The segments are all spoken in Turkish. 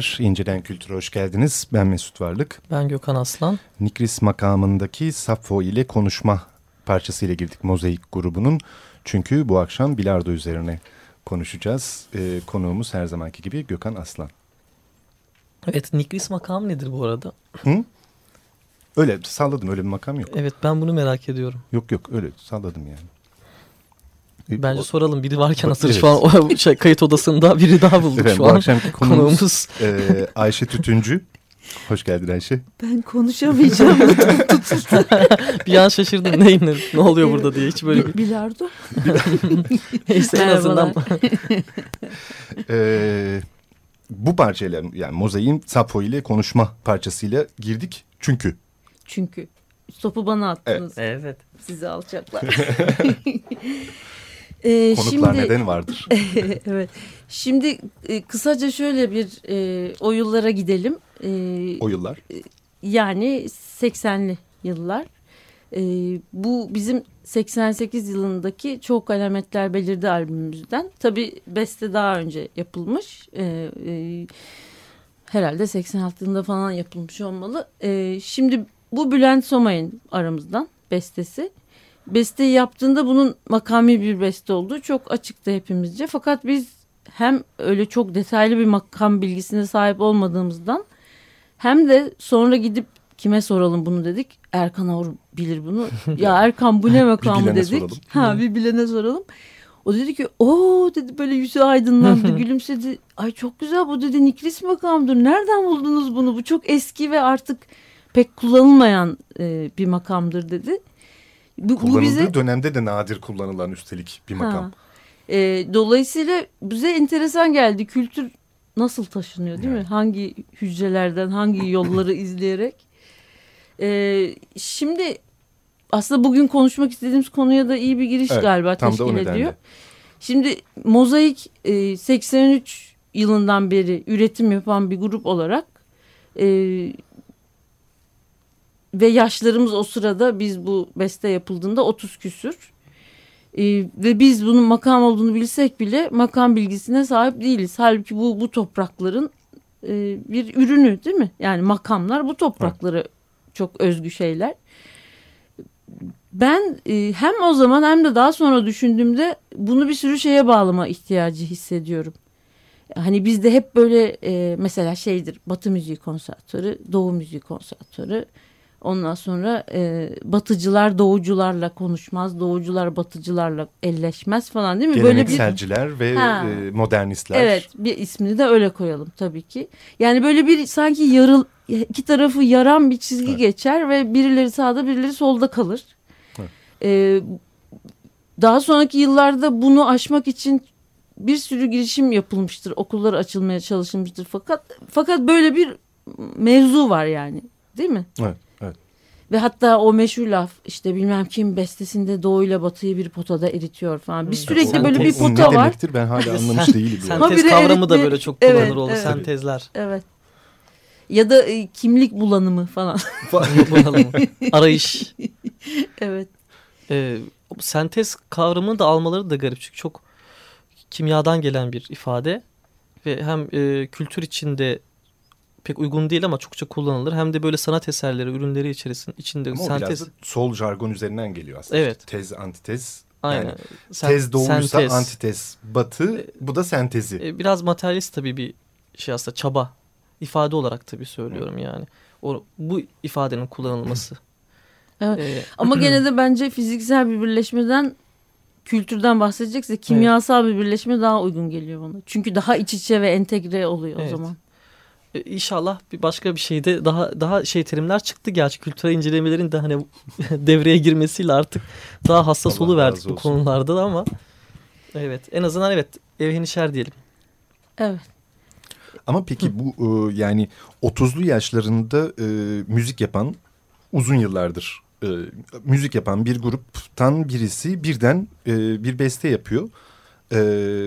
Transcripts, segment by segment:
Merhabalar, İncelen Kültür'e hoş geldiniz. Ben Mesut Varlık. Ben Gökhan Aslan. Nikris makamındaki Sappho ile konuşma parçasıyla girdik Mozaik grubunun. Çünkü bu akşam bilardo üzerine konuşacağız. Ee, konuğumuz her zamanki gibi Gökhan Aslan. Evet, Nikris makam nedir bu arada? Hı? Öyle salladım, öyle bir makam yok. Evet, ben bunu merak ediyorum. Yok yok, öyle salladım yani. Bence o, soralım biri varken hazır evet. şu an o şey, kayıt odasında biri daha bulduk evet, şu bu an. akşamki konuğumuz, e, Ayşe Tütüncü. Hoş geldin Ayşe. Ben konuşamayacağım. bir an şaşırdım neyin ne oluyor burada diye hiç böyle bir. Bilardo. Neyse en azından. ee, bu parçayla yani Mozai'nin Sapo ile konuşma parçasıyla girdik çünkü. Çünkü. Topu bana attınız. Evet. evet. Sizi alacaklar. Ee, Konuklar şimdi, neden vardır? evet. Şimdi e, kısaca şöyle bir e, o yıllara gidelim. E, o yıllar? E, yani 80'li yıllar. E, bu bizim 88 yılındaki Çok Alametler Belirdi albümümüzden. Tabi beste daha önce yapılmış. E, e, herhalde 86 yılında falan yapılmış olmalı. E, şimdi bu Bülent Somay'ın aramızdan bestesi besteyi yaptığında bunun makami bir beste olduğu çok açıktı hepimizce. Fakat biz hem öyle çok detaylı bir makam bilgisine sahip olmadığımızdan hem de sonra gidip kime soralım bunu dedik. Erkan Aur bilir bunu. ya Erkan bu ne makamı dedik. Soralım. Ha bir bilene soralım. O dedi ki o dedi böyle yüzü aydınlandı gülümsedi. Ay çok güzel bu dedi Nikris makamdır. Nereden buldunuz bunu? Bu çok eski ve artık pek kullanılmayan e, bir makamdır dedi. Bu, Kullanıldığı bu bize... dönemde de nadir kullanılan üstelik bir makam. Ha. E, dolayısıyla bize enteresan geldi. Kültür nasıl taşınıyor değil evet. mi? Hangi hücrelerden, hangi yolları izleyerek. E, şimdi aslında bugün konuşmak istediğimiz konuya da iyi bir giriş evet, galiba teşkil ediyor. Şimdi Mozaik e, 83 yılından beri üretim yapan bir grup olarak e, ve yaşlarımız o sırada biz bu beste yapıldığında 30 küsür. Ee, ve biz bunun makam olduğunu bilsek bile makam bilgisine sahip değiliz. Halbuki bu bu toprakların e, bir ürünü değil mi? Yani makamlar bu toprakları evet. çok özgü şeyler. Ben e, hem o zaman hem de daha sonra düşündüğümde bunu bir sürü şeye bağlama ihtiyacı hissediyorum. Hani bizde hep böyle e, mesela şeydir Batı müziği konservatörü, Doğu müziği konservatörü, Ondan sonra e, batıcılar doğucularla konuşmaz, doğucular batıcılarla elleşmez falan değil mi? Böyle bir ve ha, e, modernistler. Evet, bir ismini de öyle koyalım tabii ki. Yani böyle bir sanki yarıl iki tarafı yaran bir çizgi evet. geçer ve birileri sağda birileri solda kalır. Evet. E, daha sonraki yıllarda bunu aşmak için bir sürü girişim yapılmıştır. Okullar açılmaya çalışılmıştır. Fakat fakat böyle bir mevzu var yani. Değil mi? Evet. Ve hatta o meşhur laf işte bilmem kim bestesinde doğuyla batıyı bir potada eritiyor falan. Bir sürekli Sentez, böyle bir pota var. Ne demektir ben hala anlamış değilim. Sentez kavramı da böyle çok kullanılır evet, oldu. Evet, Sentezler. Evet. ya da e, kimlik bulanımı falan. bulanımı. Arayış. evet. Ee, sentez kavramını da almaları da garip çünkü çok kimyadan gelen bir ifade ve hem e, kültür içinde pek uygun değil ama çokça kullanılır. Hem de böyle sanat eserleri, ürünleri içerisinde içinde ama sentez. biraz da sol jargon üzerinden geliyor aslında. Evet. Tez, antitez. Aynen. Yani Sen, tez doğruysa sentez. antitez batı, bu da sentezi. E, Biraz materyalist tabii bir şey aslında çaba. ifade olarak tabii söylüyorum yani. O, bu ifadenin kullanılması. Evet. Ee, Ama gene de bence fiziksel bir birleşmeden kültürden bahsedecekse kimyasal bir birleşme daha uygun geliyor bana. Çünkü daha iç içe ve entegre oluyor Evet. o zaman. E, İnşallah bir başka bir şeyde daha daha şey terimler çıktı gerçi kültürel incelemelerin de hani devreye girmesiyle artık daha hassas Allah oluverdik razı bu konularda da ama evet en azından evet evhenişer diyelim. Evet. Ama peki bu e, yani 30'lu yaşlarında e, müzik yapan uzun yıllardır e, müzik yapan bir gruptan birisi birden e, bir beste yapıyor. E,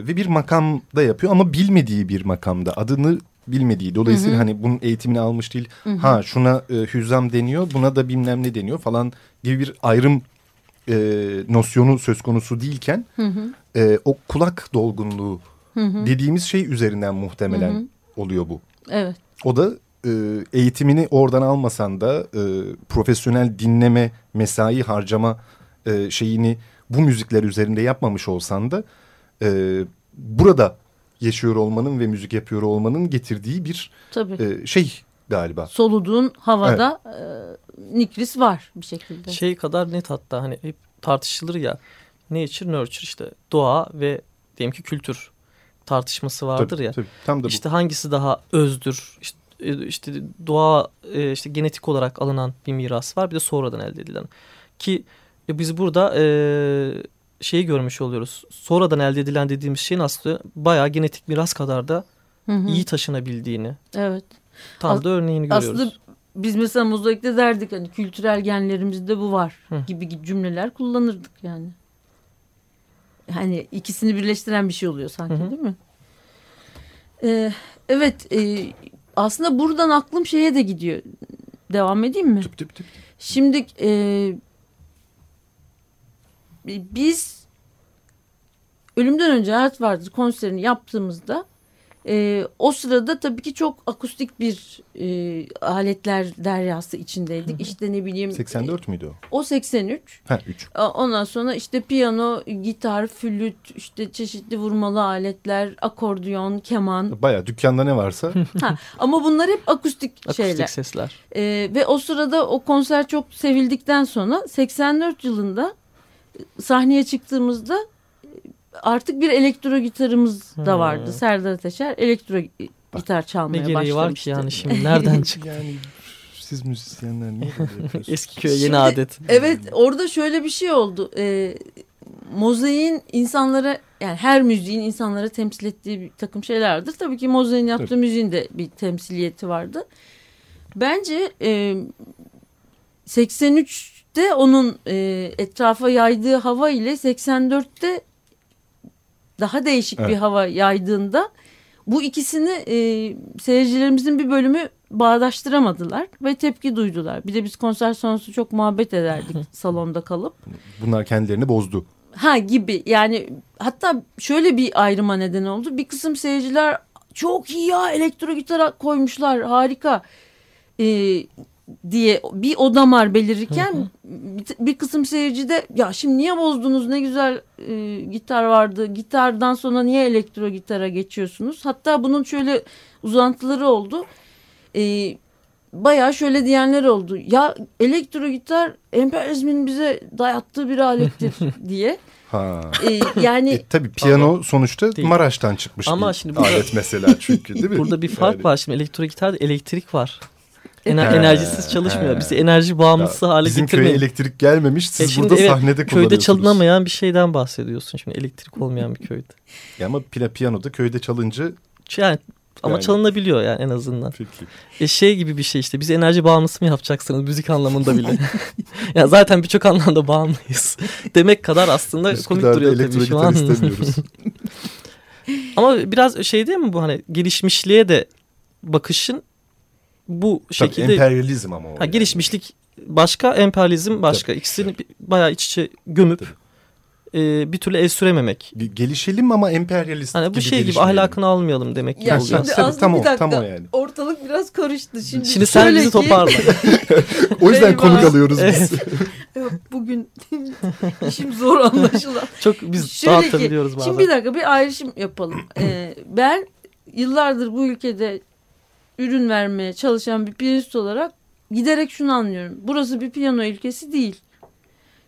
ve bir makamda yapıyor ama bilmediği bir makamda adını bilmediği. Dolayısıyla Hı hı. hani bunun eğitimini almış değil. Hı hı. Ha şuna e, hüzzam deniyor buna da bilmem ne deniyor falan gibi bir ayrım e, nosyonu söz konusu değilken Hı hı. e, o kulak dolgunluğu Hı hı. dediğimiz şey üzerinden muhtemelen Hı hı. oluyor bu. Evet. O da e, eğitimini oradan almasan da e, profesyonel dinleme, mesai harcama e, şeyini bu müzikler üzerinde yapmamış olsan da e, burada yaşıyor olmanın ve müzik yapıyor olmanın getirdiği bir Tabii. e, şey galiba. Soluduğun havada e, nikris var bir şekilde. Şey kadar net hatta hani hep tartışılır ya nature nurture işte doğa ve diyelim ki kültür tartışması vardır Tabii, ya. tabii. Tam da bu. İşte hangisi daha özdür? İşte, e, işte doğa e, işte genetik olarak alınan bir miras var bir de sonradan elde edilen. Ki biz burada e, şeyi görmüş oluyoruz. Sonradan elde edilen dediğimiz şeyin aslında bayağı genetik miras kadar da Hı hı. iyi taşınabildiğini. Evet. Tam As- da örneğini görüyoruz. Aslında biz mesela mozaikte derdik hani kültürel genlerimizde bu var Hı. gibi cümleler kullanırdık yani. Hani ikisini birleştiren bir şey oluyor sanki Hı hı. değil mi? Ee, evet e, aslında buradan aklım şeye de gidiyor. Devam edeyim mi? Tüp tüp tüp. Şimdi e, biz Ölümden Önce Hayat Vardır konserini yaptığımızda e, o sırada tabii ki çok akustik bir e, aletler deryası içindeydik. İşte ne bileyim 84 müydü o? o 83. Ha 3. A- Ondan sonra işte piyano, gitar, flüt, işte çeşitli vurmalı aletler, akordeon, keman. Baya dükkanda ne varsa ha, ama bunlar hep akustik, Akustik şeyler. sesler. Ee, ve o sırada o konser çok sevildikten sonra 84 yılında e, sahneye çıktığımızda artık bir elektro gitarımız da Hmm. vardı. Serdar Ateşer elektro gi- gitar Ne çalmaya gereği var başlamıştı. ki yani şimdi nereden çıktı? yani siz müzisyenler niye böyle yapıyorsunuz? Eskiköy'e yeni Şimdi- adet. Evet orada şöyle bir şey oldu. Ee, mozaiğin insanlara yani her müziğin insanlara temsil ettiği bir takım şeylerdir. Tabii ki mozaiğin yaptığı Tabii. müziğin de bir temsiliyeti vardı. Bence e, 83'te onun e, etrafa yaydığı hava ile 84'te daha değişik bir Evet. hava yaydığında bu ikisini e, seyircilerimizin bir bölümü bağdaştıramadılar ve tepki duydular. Bir de biz konser sonrası çok muhabbet ederdik salonda kalıp. Bunlar kendilerini bozdu. Ha gibi yani hatta şöyle bir ayrıma neden oldu. Bir kısım seyirciler çok iyi ya elektro gitara koymuşlar harika e, diye bir o damar belirirken bir, bir kısım seyirci de ya şimdi niye bozdunuz? Ne güzel e, gitar vardı. Gitardan sonra niye elektro gitara geçiyorsunuz? Hatta bunun şöyle uzantıları oldu. E, bayağı şöyle diyenler oldu. Ya elektro gitar emperyalizmin bize dayattığı bir alettir diye. Ha. e, yani E, tabii piyano sonuçta Değil. Maraş'tan çıkmış Ama bir şimdi burada- alet mesela çünkü değil mi? Burada bir fark Yani- var. Şimdi elektro gitarda elektrik var. Ener- He, enerjisiz çalışmıyor. he. Bizi enerji bağımlısı hale Bizim köye getirmeyin. elektrik gelmemiş siz E şimdi burada evet, sahnede Köyde kullanıyorsunuz. çalınamayan bir şeyden bahsediyorsun şimdi elektrik olmayan bir köyde. Ya ama pila piyanoda köyde çalınca Yani ama Yani. çalınabiliyor yani en azından. peki. E şey gibi bir şey işte bizi enerji bağımlısı mı yapacaksınız müzik anlamında bile. ya zaten birçok anlamda bağımlıyız. Demek kadar aslında komik Üsküdar'da duruyor elektro tabii şu an. istemiyoruz. Ama biraz şey değil mi bu hani gelişmişliğe de bakışın bu Tabii, şekilde emperyalizm ama o. ha, yani. gelişmişlik başka, emperyalizm başka. İkisini bir- bayağı iç içe gömüp e, bir türlü el sürememek. Bir gelişelim ama emperyalist Hani bu gibi şey gibi ahlakını almayalım demek gibi Ya oluyor. şimdi Tabii, aslında tam bir o, dakika tam o yani. ortalık biraz karıştı. Şimdi, Şimdi sen bizi ki- toparla. O yüzden Eyvah. konuk alıyoruz biz. Yok, Bugün işim zor anlaşılan. Çok biz Şöyle ki, dağıtabiliyoruz bazen. Şimdi bir dakika bir ayrışım yapalım. Ee, ben yıllardır bu ülkede ürün vermeye çalışan bir piyanist olarak giderek şunu anlıyorum. Burası bir piyano ülkesi değil.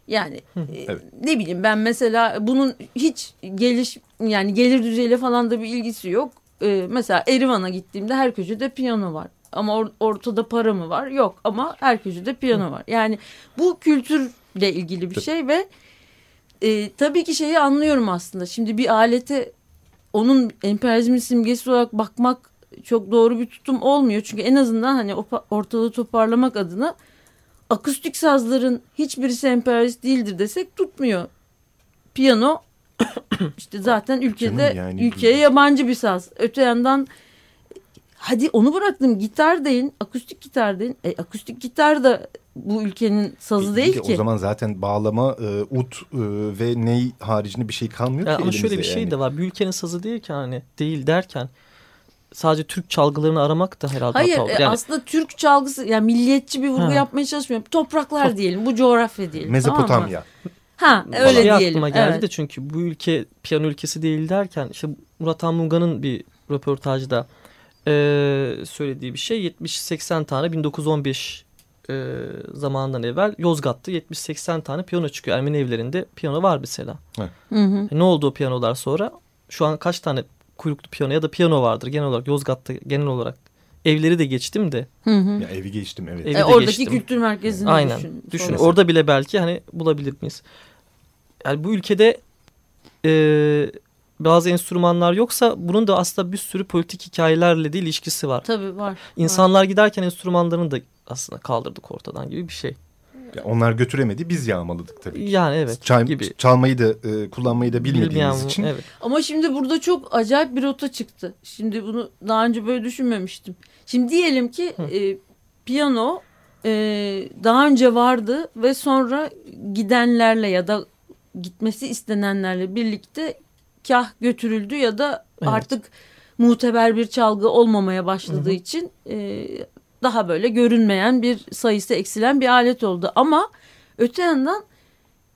Yani e, Evet. ne bileyim ben mesela bunun hiç geliş yani gelir düzeyiyle falan da bir ilgisi yok. Ee, mesela Erivan'a gittiğimde her köşede piyano var. Ama or- ortada para mı var? Yok ama her köşede piyano var. Yani bu kültürle ilgili bir şey ve e, tabii ki şeyi anlıyorum aslında. Şimdi bir alete onun emperyalizmin simgesi olarak bakmak çok doğru bir tutum olmuyor. Çünkü en azından hani ortalığı toparlamak adına akustik sazların hiçbirisi emperyalist değildir desek tutmuyor. Piyano işte zaten ülkede yani- ülkeye yabancı bir saz. Öte yandan hadi onu bıraktım gitar deyin akustik gitar deyin. E, akustik gitar da bu ülkenin sazı İyi değil de ki. O zaman zaten bağlama, e, ut e, ve ney haricinde bir şey kalmıyor Ya ki ama şöyle bir şey yani. de var. Bir ülkenin sazı değil ki hani değil derken sadece Türk çalgılarını aramak da herhalde Hayır hata olur. e, Yani aslında Türk çalgısı yani milliyetçi bir vurgu Ha. yapmaya çalışmıyorum. Topraklar diyelim bu coğrafya diyelim. tamam? Mezopotamya. Ha şey öyle diyelim. aklıma geldi evet. de çünkü bu ülke piyano ülkesi değil derken işte Murat Anmunga'nın bir röportajda eee, söylediği bir şey 70-80 tane 1915 eee, zamanından evvel Yozgat'ta 70-80 tane piyano çıkıyor. Ermeni evlerinde piyano var mesela. Hı hı. E, ne oldu o piyanolar sonra? Şu an kaç tane kuyruklu piyano ya da piyano vardır genel olarak Yozgat'ta genel olarak. Evleri de geçtim de. Hı hı. Ya evi geçtim evet. Evi E, oradaki geçtim. kültür merkezini Aynen. düşün. Düşün Sonra- orada bile belki hani bulabilir miyiz? Yani bu ülkede e, bazı enstrümanlar yoksa bunun da aslında bir sürü politik hikayelerle de ilişkisi var. Tabii var. İnsanlar giderken enstrümanlarını da aslında kaldırdık ortadan gibi bir şey. Ya onlar götüremedi biz yağmaladık tabii. ki. Yani evet Çay- gibi. Çalmayı da e, kullanmayı da bilmediğimiz Bilmeyen- için. Evet. Ama şimdi burada çok acayip bir rota çıktı. Şimdi bunu daha önce böyle düşünmemiştim. Şimdi diyelim ki e, piyano e, daha önce vardı ve sonra gidenlerle ya da gitmesi istenenlerle birlikte kah götürüldü ya da Evet. artık muteber bir çalgı olmamaya başladığı için e, daha böyle görünmeyen bir sayısı eksilen bir alet oldu. Ama öte yandan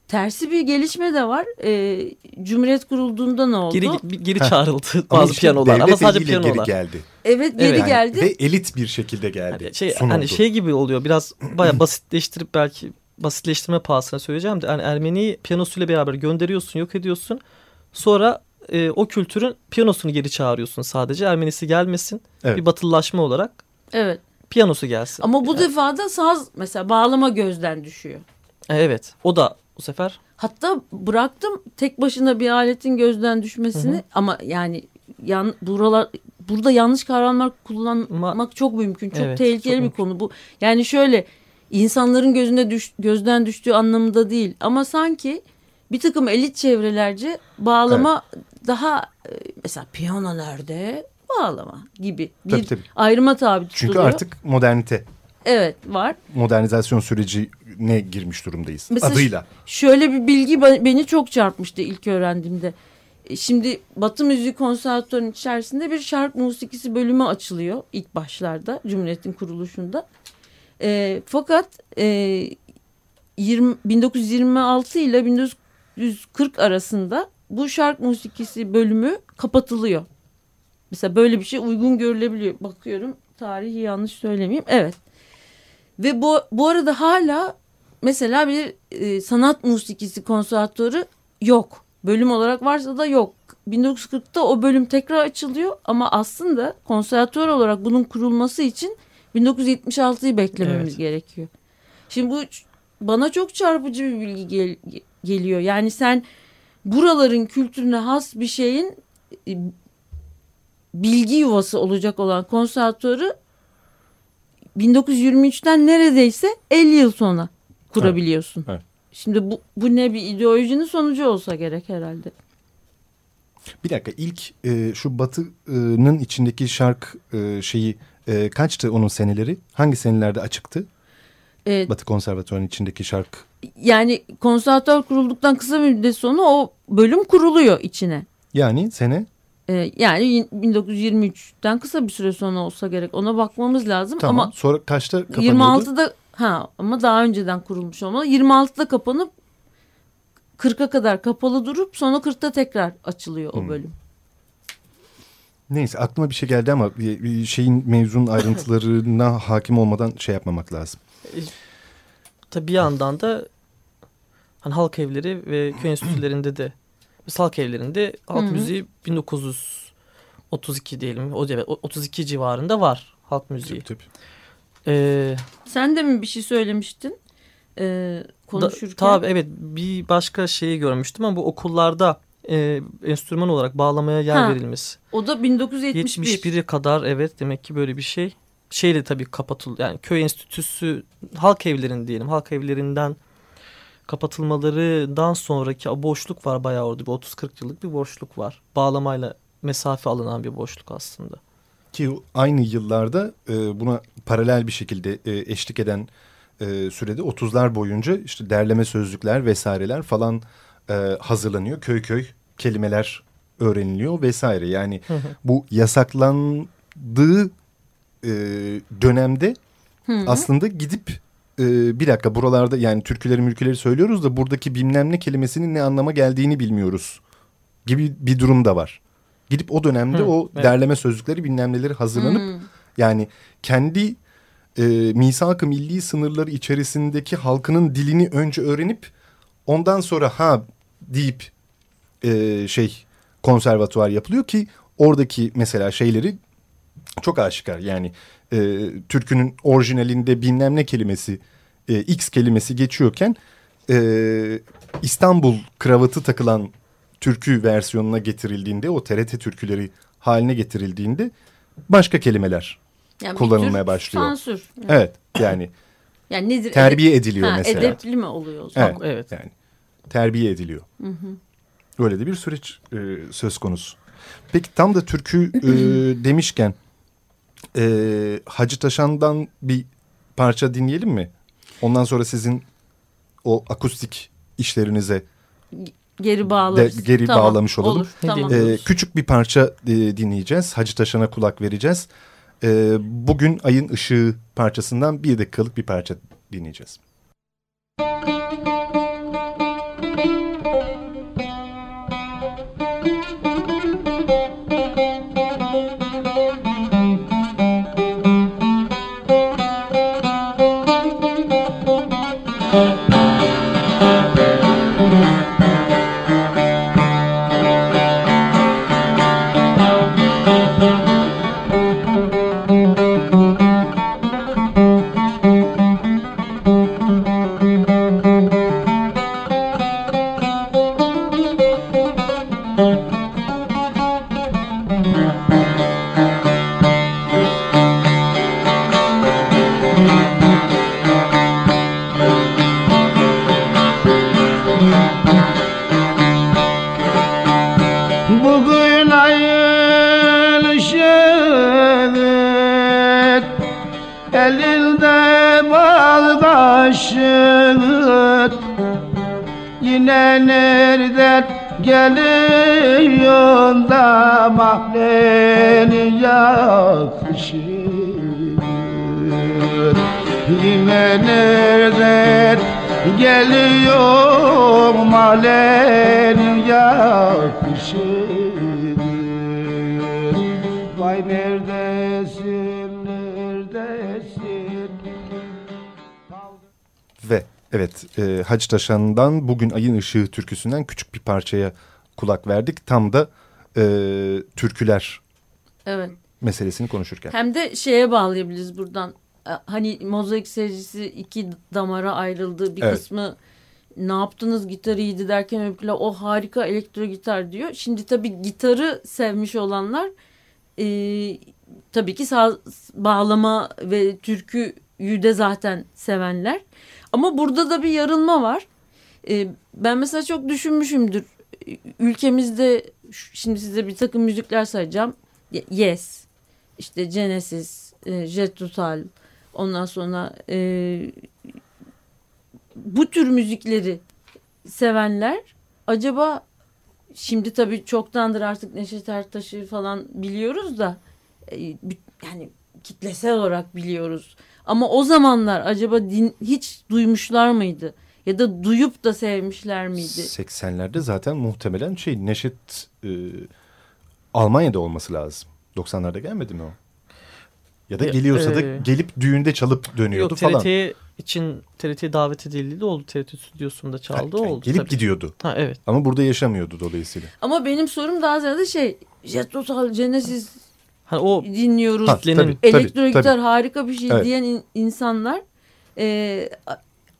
tersi bir gelişme de var. E, Cumhuriyet kurulduğunda ne oldu? Geri, geri çağrıldı Ama bazı işte piyanolar ama sadece piyanolar. geri geldi. Evet geri Evet. Yani geldi. Ve elit bir şekilde geldi. Hani şey, sunuldu. hani şey gibi oluyor biraz baya basitleştirip belki basitleştirme pahasına söyleyeceğim de yani Ermeni'yi piyanosuyla beraber gönderiyorsun yok ediyorsun sonra e, o kültürün piyanosunu geri çağırıyorsun sadece Ermenisi gelmesin Evet. bir batılılaşma olarak Evet. Piyanosu gelsin. Ama bu Yani- defa da saz mesela bağlama gözden düşüyor. Evet o da bu sefer Hatta bıraktım tek başına bir aletin gözden düşmesini ama yani yan, buralar burada yanlış kavramlar kullanmak çok mümkün. Çok Evet, tehlikeli çok bir mümkün. konu bu. Yani şöyle insanların gözünde düş, gözden düştüğü anlamında değil ama sanki bir takım elit çevrelerce bağlama daha e, mesela piyano nerede? Bağlama gibi bir Tabii, tabii. ayrıma tabi tutuluyor. Çünkü artık modernite, Evet var. modernizasyon sürecine girmiş durumdayız. Mesela Adıyla. Şöyle bir bilgi beni çok çarpmıştı ilk öğrendiğimde. E, Şimdi Batı Müziği Konservatuvarı'nın içerisinde bir şark musikisi bölümü açılıyor ilk başlarda Cumhuriyet'in kuruluşunda. E, fakat e, 20, 1926 ile 1940 arasında bu şark musikisi bölümü kapatılıyor. Mesela böyle bir şey uygun görülebiliyor. Bakıyorum tarihi yanlış söylemeyeyim. Evet. Ve bu, bu arada hala mesela bir e, sanat musikisi konservatuarı yok. Bölüm olarak varsa da yok. 1940'ta o bölüm tekrar açılıyor ama aslında konservatuar olarak bunun kurulması için 1976'yı beklememiz Evet. gerekiyor. Şimdi bu bana çok çarpıcı bir bilgi gel- ge- geliyor. Yani sen buraların kültürüne has bir şeyin e, bilgi yuvası olacak olan konservatuarı 1923'ten neredeyse 50 yıl sonra kurabiliyorsun. Evet. Şimdi bu, bu ne bir ideolojinin sonucu olsa gerek herhalde. Bir dakika ilk e, şu Batı'nın içindeki şark e, şeyi e, kaçtı onun seneleri? Hangi senelerde açıktı? Evet. Batı Konservatuvarı'nın içindeki şark. Yani konservatuar kurulduktan kısa bir müddet sonra o bölüm kuruluyor içine. Yani sene Ee, yani 1923'ten kısa bir süre sonra olsa gerek. Ona bakmamız lazım tamam. ama Sonra kaçta kapanıyordu? 26'da ha ama daha önceden kurulmuş olmalı. 26'da kapanıp 40'a kadar kapalı durup sonra 40'ta tekrar açılıyor o Hmm. bölüm. Neyse aklıma bir şey geldi ama bir- bir şeyin mevzunun ayrıntılarına hakim olmadan şey yapmamak lazım. Tabii bir yandan da hani halk evleri ve köy enstitülerinde de halk evlerinde halk Hı hı. müziği 1932 diyelim o evet, o- 32 civarında var halk müziği. Tüp tüp. Ee, Sen de mi bir şey söylemiştin? Ee, da, konuşurken. tabii evet bir başka şeyi görmüştüm ama bu okullarda e, enstrüman olarak bağlamaya yer Ha. verilmesi. O da 1971. 71'e kadar evet demek ki böyle bir şey. Şeyle tabii kapatıldı yani köy enstitüsü halk evlerinin diyelim halk evlerinden kapatılmalarından sonraki o boşluk var bayağı orada bir 30-40 yıllık bir boşluk var. Bağlamayla mesafe alınan bir boşluk aslında. Ki aynı yıllarda e, buna paralel bir şekilde e, eşlik eden e, sürede 30'lar boyunca işte derleme sözlükler vesaireler falan e, hazırlanıyor. Köy köy kelimeler öğreniliyor vesaire. Yani bu yasaklandığı e, dönemde Hı hı. aslında gidip e, bir dakika buralarda yani türküleri mülküleri söylüyoruz da buradaki bilmem ne kelimesinin ne anlama geldiğini bilmiyoruz gibi bir durum da var. Gidip o dönemde Hı, o evet. derleme sözlükleri bilmem neleri hazırlanıp Hmm. yani kendi e, misak-ı milli sınırları içerisindeki halkının dilini önce öğrenip ondan sonra ha deyip e, şey konservatuvar yapılıyor ki oradaki mesela şeyleri çok aşikar yani e, türkünün orijinalinde bilmem ne kelimesi e, X kelimesi geçiyorken e, İstanbul kravatı takılan türkü versiyonuna getirildiğinde o TRT türküleri haline getirildiğinde başka kelimeler Yani kullanılmaya başlıyor. Sansür. Yani, evet yani yani nedir? terbiye ediliyor ha, mesela. Edepli mi oluyor o zaman? Evet, Evet. yani terbiye ediliyor. Hı hı. Öyle de bir süreç e, söz konusu. Peki tam da türkü e, demişken e, Hacı Taşan'dan bir parça dinleyelim mi? Ondan sonra sizin o akustik işlerinize Geri bağlarız. De- geri Tamam, bağlamış olalım. Olur, tamam. diyeyim? e, küçük bir parça e, dinleyeceğiz. Hacı Taşan'a kulak vereceğiz. E, bugün Ayın Işığı parçasından bir dakikalık bir parça dinleyeceğiz. Bugün geliyorsun da mahleni yakışır. Yine nereden geliyor mahleni yakışır. Vay neredesin neredesin? Ve evet e, Hacı Taşan'dan bugün Ayın Işığı türküsünden küçük bir parçaya kulak verdik. Tam da e, türküler Evet. meselesini konuşurken. Hem de şeye bağlayabiliriz buradan. E, Hani mozaik seyircisi iki damara ayrıldı. Bir Evet. kısmı ne yaptınız gitar iyiydi derken öbürküler o harika elektro gitar diyor. Şimdi tabii gitarı sevmiş olanlar e, tabii ki saz bağlama ve türküyü de zaten sevenler. Ama burada da bir yarılma var. E, ben mesela çok düşünmüşümdür. Ülkemizde şimdi size bir takım müzikler sayacağım. Ye- Yes, işte Genesis, e, Jet Total, ondan sonra e, bu tür müzikleri sevenler acaba şimdi tabii çoktandır artık Neşet Ertaş'ı falan biliyoruz da e, yani kitlesel olarak biliyoruz. Ama o zamanlar acaba din, hiç duymuşlar mıydı? Ya da duyup da sevmişler miydi? 80'lerde zaten muhtemelen şey Neşet e, Almanya'da olması lazım. 90'larda gelmedi mi o? Ya da geliyorsa da e, gelip düğünde çalıp dönüyordu Yok falan. TRT için TRT davet edildiği de oldu. TRT stüdyosunda çaldı Ha, yani oldu. Gelip tabii. gidiyordu. Ha evet. Ama burada yaşamıyordu dolayısıyla. Ama benim sorum daha ziyade şey Jet Total, Genesis Hani o dinliyoruz. Ha, tabii, tabii, Elektro gitar tabii. harika bir şey Evet. diyen in- insanlar e,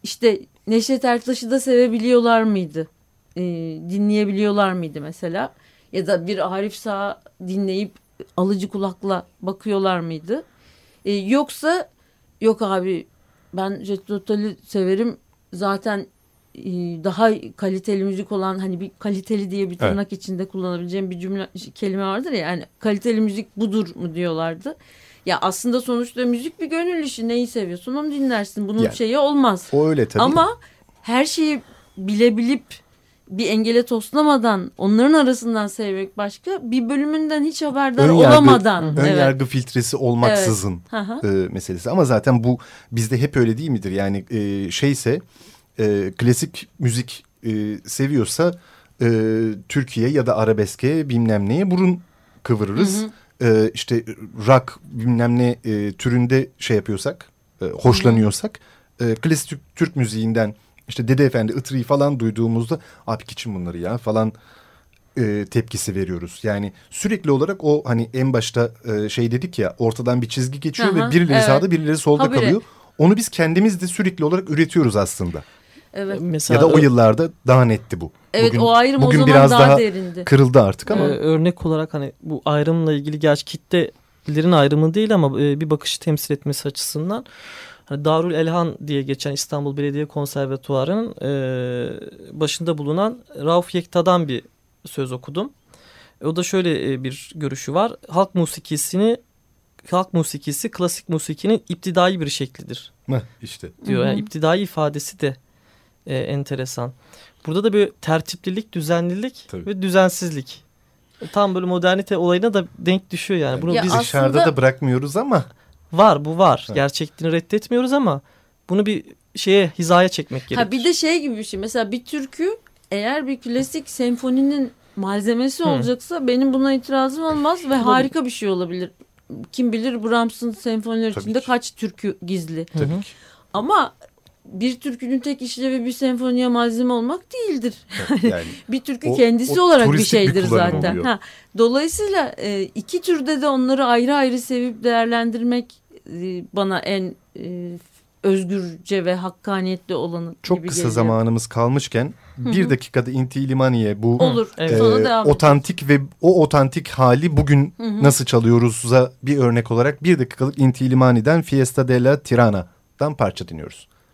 işte Neşet Ertaş'ı da sevebiliyorlar mıydı? E, dinleyebiliyorlar mıydı mesela? Ya da bir Arif Sağ dinleyip alıcı kulakla bakıyorlar mıydı? E, yoksa yok abi ben Jet Total'i severim zaten e, daha kaliteli müzik olan hani bir kaliteli diye bir tırnak içinde kullanabileceğim bir cümle kelime vardır ya yani kaliteli müzik budur mu diyorlardı. Ya aslında sonuçta müzik bir gönül işi neyi seviyorsun onu dinlersin bunun Yani- şeyi olmaz. O öyle tabii. Ama her şeyi bilebilip bir engele toslamadan onların arasından sevmek başka bir bölümünden hiç haberdar Ön yargı- olamadan. ön evet. yargı filtresi olmaksızın Hı hı. e, meselesi. Ama zaten bu bizde hep öyle değil midir? Yani e, şeyse e, klasik müzik e, seviyorsa e, Türkiye ya da arabeske bilmem neye burun kıvırırız. E, işte rock bilmem ne e, türünde şey yapıyorsak, e, hoşlanıyorsak e, klasik Türk, Türk müziğinden işte Dede Efendi, Itri'yi falan duyduğumuzda abi geçin bunları ya falan e, tepkisi veriyoruz. Yani sürekli olarak o hani en başta e, şey dedik ya ortadan bir çizgi geçiyor Aha, ve birileri evet. sağda birileri solda Habire. kalıyor. Onu biz kendimiz de sürekli olarak üretiyoruz aslında. Evet. mesela ya da o yıllarda daha netti bu. Evet bugün, o ayrım bugün o zaman biraz daha, daha derindi. kırıldı artık ama Ee, örnek olarak hani bu ayrımla ilgili gerçi kitlelerin ayrımı değil ama e, bir bakışı temsil etmesi açısından hani Darül Elhan diye geçen İstanbul Belediye Konservatuvarı'nın e, başında bulunan Rauf Yekta'dan bir söz okudum. E, o da şöyle e, bir görüşü var. Halk musikisini halk musikisi klasik musikinin iptidai bir şeklidir Heh, işte. diyor. Hı hı. Yani iptidai ifadesi de e, enteresan. Burada da bir tertiplilik, düzenlilik Tabii. ve düzensizlik. Tam böyle modernite olayına da denk düşüyor yani. Bunu Ya biz aslında- Dışarıda da bırakmıyoruz ama var, bu var. Evet. Gerçekliğini reddetmiyoruz ama bunu bir şeye hizaya çekmek gerekir. Ha bir de şey gibi bir şey. Mesela bir türkü eğer bir klasik senfoninin malzemesi Hı. olacaksa benim buna itirazım olmaz ve harika bir şey olabilir. Kim bilir Brahms'ın senfonileri Tabii içinde ki. kaç türkü gizli. Tabii ki. Ama bir türkünün tek işlevi bir senfoniye malzeme olmak değildir. Yani Bir türkü O- kendisi o olarak bir bir şeydir kullanım zaten. oluyor. Ha, dolayısıyla e, iki türde de onları ayrı ayrı sevip değerlendirmek e, bana en e, özgürce ve hakkaniyetli olanı çok gibi kısa geliyor. zamanımız kalmışken bir dakikada Inti Limaniye bu Olur. Evet. E, devam edelim. otantik ve o otantik hali bugün Hı hı. nasıl çalıyoruz'a bir örnek olarak bir dakikalık Inti Limani'den Fiesta della Tirana'dan parça dinliyoruz.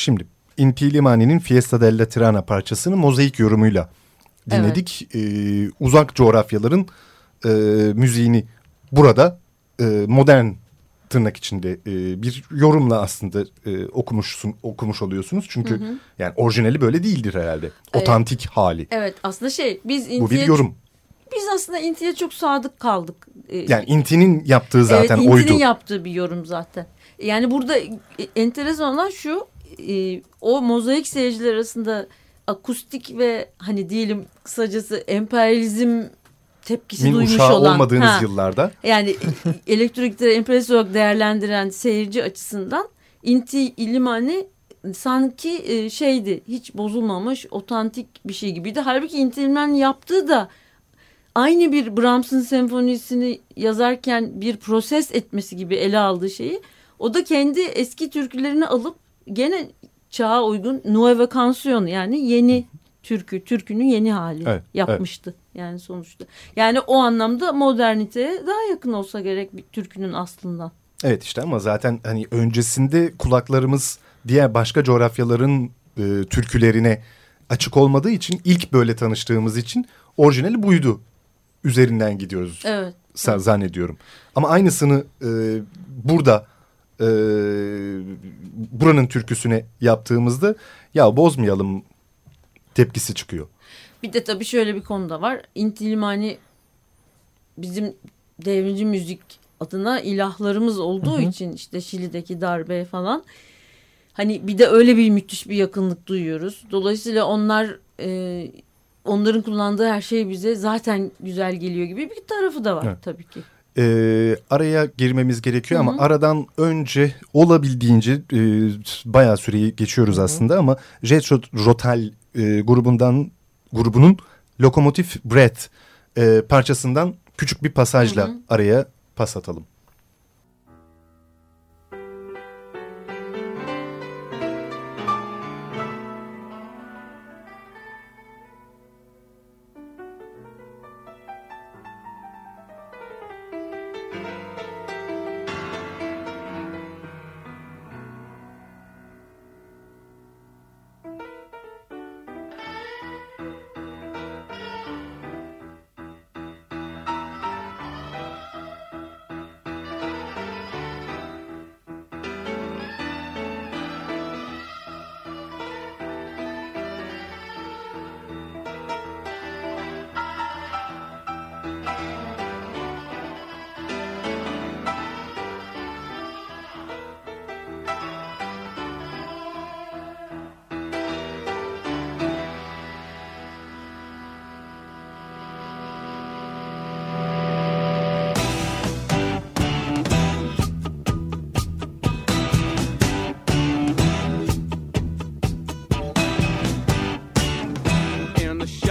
Şimdi Inti Limani'nin Fiesta della Tirana parçasını mozaik yorumuyla dinledik. Ee, uzak coğrafyaların e, müziğini burada e, modern tırnak içinde e, bir yorumla aslında e, okumuşsun okumuş oluyorsunuz. Çünkü yani orijinali böyle değildir herhalde. Evet. Otantik hali. Evet aslında şey biz Bu bir Inti'ye yorum. biz aslında Inti'ye çok sadık kaldık. Ee, Yani Inti'nin yaptığı zaten evet, Inti'nin oydu. yaptığı bir yorum zaten. Yani burada e, enteresan olan şu e, o mozaik seyirciler arasında akustik ve hani diyelim kısacası emperyalizm tepkisi Min duymuş olan olmadığınız ha, yıllarda. yani elektrikleri emperyalist olarak değerlendiren seyirci açısından Inti İlimani sanki e, şeydi hiç bozulmamış otantik bir şey gibiydi. Halbuki Inti İlimani yaptığı da aynı bir Brahms'ın senfonisini yazarken bir proses etmesi gibi ele aldığı şeyi o da kendi eski türkülerini alıp gene çağa uygun Nueve Canción yani yeni türkü, türkünün yeni hali Evet, yapmıştı. Yani sonuçta. Yani o anlamda moderniteye daha yakın olsa gerek bir türkünün aslından. Evet işte ama zaten hani öncesinde kulaklarımız diğer başka coğrafyaların e, türkülerine açık olmadığı için ilk böyle tanıştığımız için orijinali buydu. Üzerinden gidiyoruz Evet. zannediyorum. Ama aynısını e, burada e, buranın türküsüne yaptığımızda ya bozmayalım tepkisi çıkıyor. Bir de tabii şöyle bir konu da var. İntilimani bizim devrimci müzik adına ilahlarımız olduğu için işte Şili'deki darbe falan. Hani bir de öyle bir müthiş bir yakınlık duyuyoruz. Dolayısıyla onlar e, onların kullandığı her şey bize zaten güzel geliyor gibi bir tarafı da var Evet. tabii ki. E, araya girmemiz gerekiyor Hı hı. ama aradan önce olabildiğince e, bayağı süreyi geçiyoruz aslında ama Jet Rotal e, grubundan grubunun Lokomotif Breath e, parçasından küçük bir pasajla Hı hı. araya pas atalım.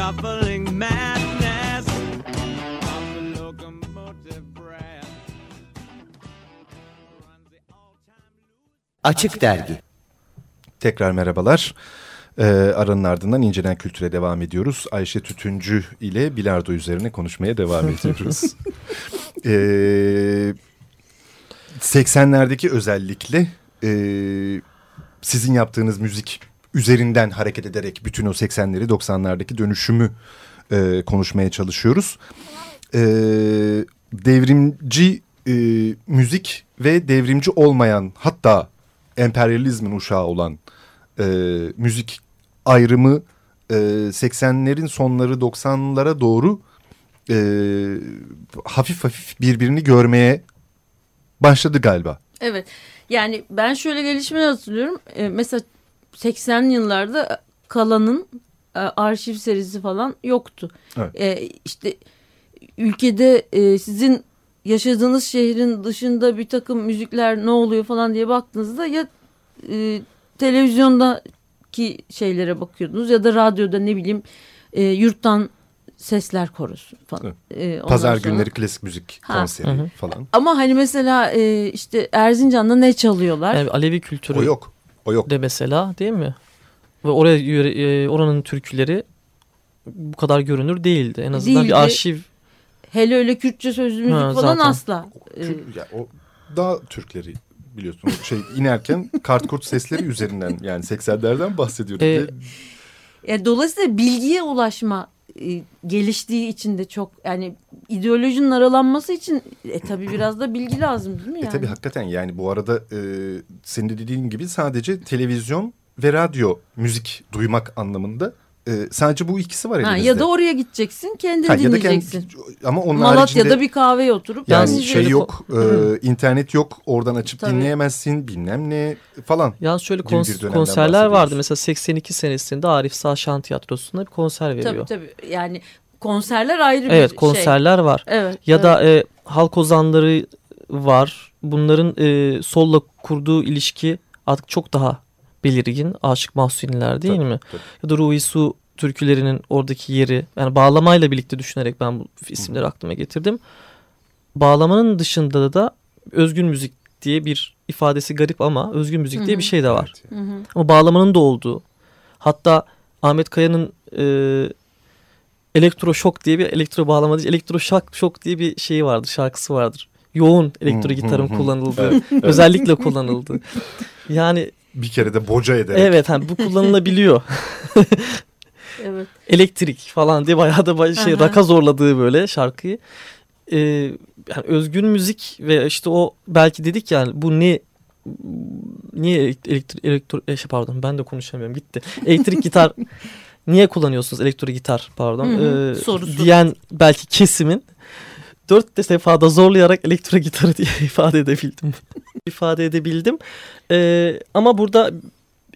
Shuffling madness of the locomotive breath. Runs the all-time Açık Dergi Tekrar merhabalar. Ee, aranın ardından incelen kültüre devam ediyoruz. Ayşe Tütüncü ile bilardo üzerine konuşmaya devam ediyoruz. Ee, 80'lerdeki özellikle e, sizin yaptığınız müzik üzerinden hareket ederek bütün o 80'leri 90'lardaki dönüşümü e, konuşmaya çalışıyoruz. E, devrimci e, müzik ve devrimci olmayan hatta emperyalizmin uşağı olan e, müzik ayrımı e, 80'lerin sonları 90'lara doğru e, hafif hafif birbirini görmeye başladı galiba. Evet. Yani ben şöyle gelişmeler hatırlıyorum. Ee, mesela 80'li yıllarda Kala'nın e, arşiv serisi falan yoktu. Evet. Ee, işte ülkede e, sizin yaşadığınız şehrin dışında bir takım müzikler ne oluyor falan diye baktığınızda ya e, televizyondaki şeylere bakıyordunuz ya da radyoda ne bileyim e, yurttan sesler korosu falan. Evet. E, Pazar sonra- günleri klasik müzik Ha. konseri Hı hı. falan. Ama hani mesela e, işte Erzincan'da ne çalıyorlar? Yani Alevi kültürü O yok. O yok. de mesela değil mi? Ve oraya e, oranın türküleri bu kadar görünür değildi. En azından Değildi. bir arşiv Hele öyle Kürtçe sözlü müzik Ha, falan zaten. asla. E, Tür- ya o dağ Türkleri biliyorsun. Şey inerken kart kurt sesleri üzerinden yani 80'lerden bahsediyoruz. Ee, e, dolayısıyla bilgiye ulaşma geliştiği için de çok yani ideolojinin aralanması için e, tabii biraz da bilgi lazım değil mi yani? E tabii hakikaten yani bu arada e, senin de dediğin gibi sadece televizyon ve radyo müzik duymak anlamında e, sadece bu ikisi var Ha, elimizde. ya da oraya gideceksin kendin Ha, ya da dinleyeceksin. kendi, ama onun Malatya'da haricinde bir kahveye oturup yani dinleyeceksin. şey yok, e, internet yok, oradan açıp Tabii. dinleyemezsin, bilmem ne falan. Yalnız şöyle bir kons- konserler vardı. Mesela 82 senesinde Arif Sağ Şan Tiyatrosu'nda bir konser veriyor. Tabii tabii. Yani konserler ayrı bir Evet şey. konserler var. Evet. Ya evet. da e, halk ozanları var. Bunların e, solla kurduğu ilişki artık çok daha belirgin. Aşık Mahsuniler değil Tabii, mi? tabii. Ya da Ruhi Su türkülerinin oradaki yeri. Yani bağlamayla birlikte düşünerek ben bu isimleri aklıma getirdim. Bağlamanın dışında da özgün müzik diye bir ifadesi garip ama özgün müzik diye bir şey de var. Evet. Hı hı. Ama bağlamanın da olduğu. Hatta Ahmet Kaya'nın e, elektroşok diye bir elektro bağlama değil, elektroşok şok diye bir şeyi vardır, şarkısı vardır. Yoğun elektro gitarın kullanıldığı, Evet, evet. özellikle kullanıldığı. Yani Bir kere de boca ederek. evet hani bu kullanılabiliyor. Evet. Elektrik falan diye bayağı da şey Aha. raka zorladığı böyle şarkıyı. Ee, yani özgün müzik ve işte o belki dedik yani bu ne niye elektrik elektro e, şey pardon ben de konuşamıyorum gitti. Elektrik gitar niye kullanıyorsunuz elektro gitar pardon Hı hı, Ee, sorusu. diyen belki kesimin dört defada zorlayarak elektro gitarı diye ifade edebildim. ifade edebildim. Ee, ama burada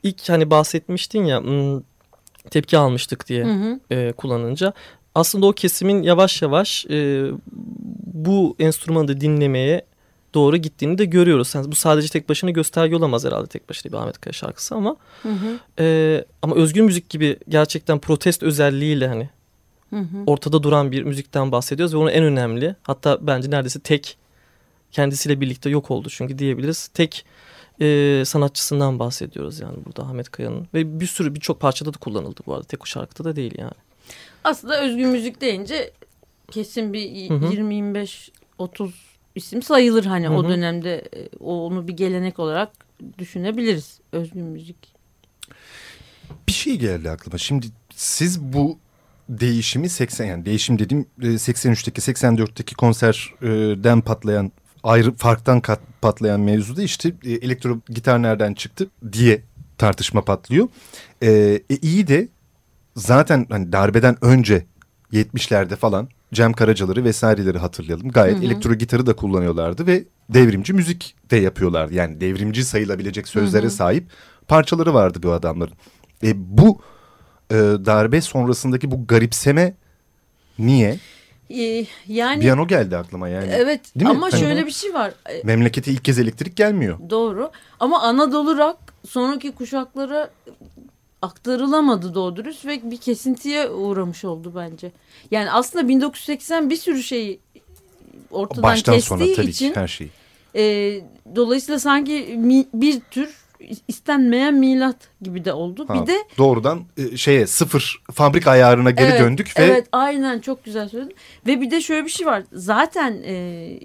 ilk hani bahsetmiştin ya hmm, tepki almıştık diye Hı hı. e, kullanınca aslında o kesimin yavaş yavaş e, bu enstrümanı da dinlemeye doğru gittiğini de görüyoruz. Yani bu sadece tek başına gösterge olamaz herhalde tek başına bir Ahmet Kaya şarkısı ama Hı hı. e, ama özgün müzik gibi gerçekten protest özelliğiyle hani Hı hı. ortada duran bir müzikten bahsediyoruz ve onun en önemli hatta bence neredeyse tek kendisiyle birlikte yok oldu çünkü diyebiliriz. Tek e, sanatçısından bahsediyoruz yani burada Ahmet Kaya'nın ve bir sürü birçok parçada da kullanıldı bu arada tek o şarkıda da değil yani. Aslında özgün müzik deyince kesin bir Hı hı. 20-25-30 isim sayılır hani Hı o dönemde e, onu bir gelenek olarak düşünebiliriz özgün müzik. Bir şey geldi aklıma. Şimdi siz bu değişimi 80 yani değişim dediğim e, 83'teki 84'teki konserden patlayan ayrı farktan kat, patlayan mevzuda işte e, elektro gitar nereden çıktı diye tartışma patlıyor. E, e, iyi de zaten hani darbeden önce 70'lerde falan Cem Karacaları vesaireleri hatırlayalım. Gayet Hı hı. elektro gitarı da kullanıyorlardı ve devrimci müzik de yapıyorlardı. Yani devrimci sayılabilecek sözlere Hı hı. sahip parçaları vardı bu adamların. E, bu e, darbe sonrasındaki bu garipseme niye? Ee, yani Bir an o geldi aklıma yani. evet Değil mi? ama Hani- şöyle bir şey var. E, Memlekete ilk kez elektrik gelmiyor. Doğru ama Anadolu rock sonraki kuşaklara aktarılamadı doğru dürüst ve bir kesintiye uğramış oldu bence. Yani aslında 1980 bir sürü şeyi ortadan Baştan kestiği sona tabii için ki her şey. e, dolayısıyla sanki mi- bir tür istenmeyen milat gibi de oldu. Ha, bir de Doğrudan e, şeye sıfır fabrika ayarına geri Evet, döndük ve Evet aynen çok güzel söyledin. Ve bir de şöyle bir şey var. Zaten e,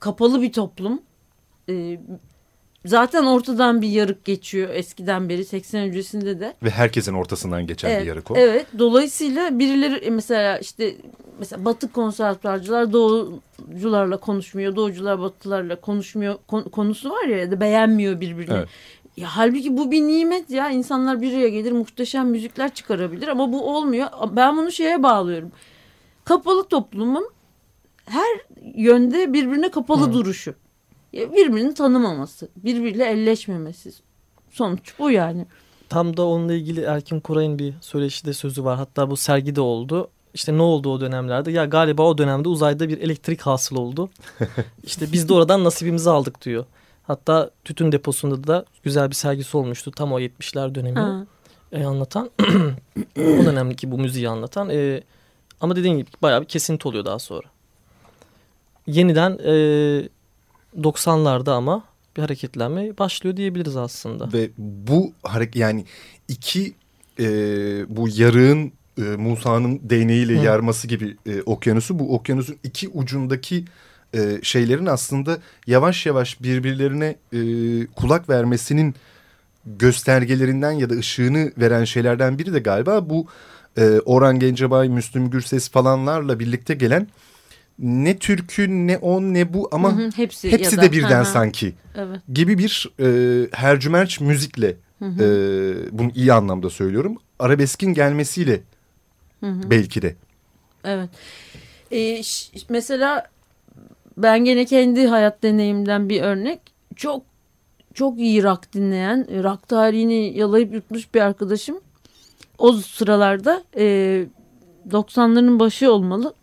kapalı bir toplum. E, zaten ortadan bir yarık geçiyor eskiden beri 80 öncesinde de. ve herkesin ortasından geçen Evet, bir yarık o. Evet dolayısıyla birileri e, mesela işte mesela batı konservatuarcılar doğucularla konuşmuyor. Doğucular batılarla konuşmuyor kon- konusu var ya ya da beğenmiyor birbirini. Evet. Ya halbuki bu bir nimet ya. İnsanlar bir araya gelir muhteşem müzikler çıkarabilir ama bu olmuyor. Ben bunu şeye bağlıyorum. Kapalı toplumun her yönde birbirine kapalı duruşu. Ya Birbirini tanımaması, birbiriyle elleşmemesi. Sonuç bu yani. Tam da onunla ilgili Erkin Koray'ın bir söyleşide sözü var. Hatta bu sergide oldu. İşte ne oldu o dönemlerde? Ya galiba o dönemde uzayda bir elektrik hasıl oldu. İşte biz de oradan nasibimizi aldık diyor. Hatta tütün deposunda da güzel bir sergisi olmuştu. Tam o 70'ler dönemini e, anlatan. o dönemdeki bu müziği anlatan. E, ama dediğim gibi bayağı bir kesinti oluyor daha sonra. Yeniden e, 90'larda ama bir hareketlenme başlıyor diyebiliriz aslında. Ve bu hareket yani iki e, bu yarığın e, Musa'nın değneğiyle Hı. yarması gibi e, okyanusu bu okyanusun iki ucundaki e, şeylerin aslında yavaş yavaş birbirlerine e, kulak vermesinin göstergelerinden ya da ışığını veren şeylerden biri de galiba bu e, Orhan Gencebay, Müslüm Gürses falanlarla birlikte gelen ne türkü ne o ne bu ama Hı hı, hepsi, hepsi de da- birden Hı hı, sanki Evet. gibi bir e, hercümerç müzikle Hı hı. e, bunu iyi anlamda söylüyorum arabeskin gelmesiyle belki de. Evet. Ee, mesela ben gene kendi hayat deneyimden bir örnek. Çok çok iyi rock dinleyen, rock tarihini yalayıp yutmuş bir arkadaşım. O sıralarda e, 90'ların başı olmalı.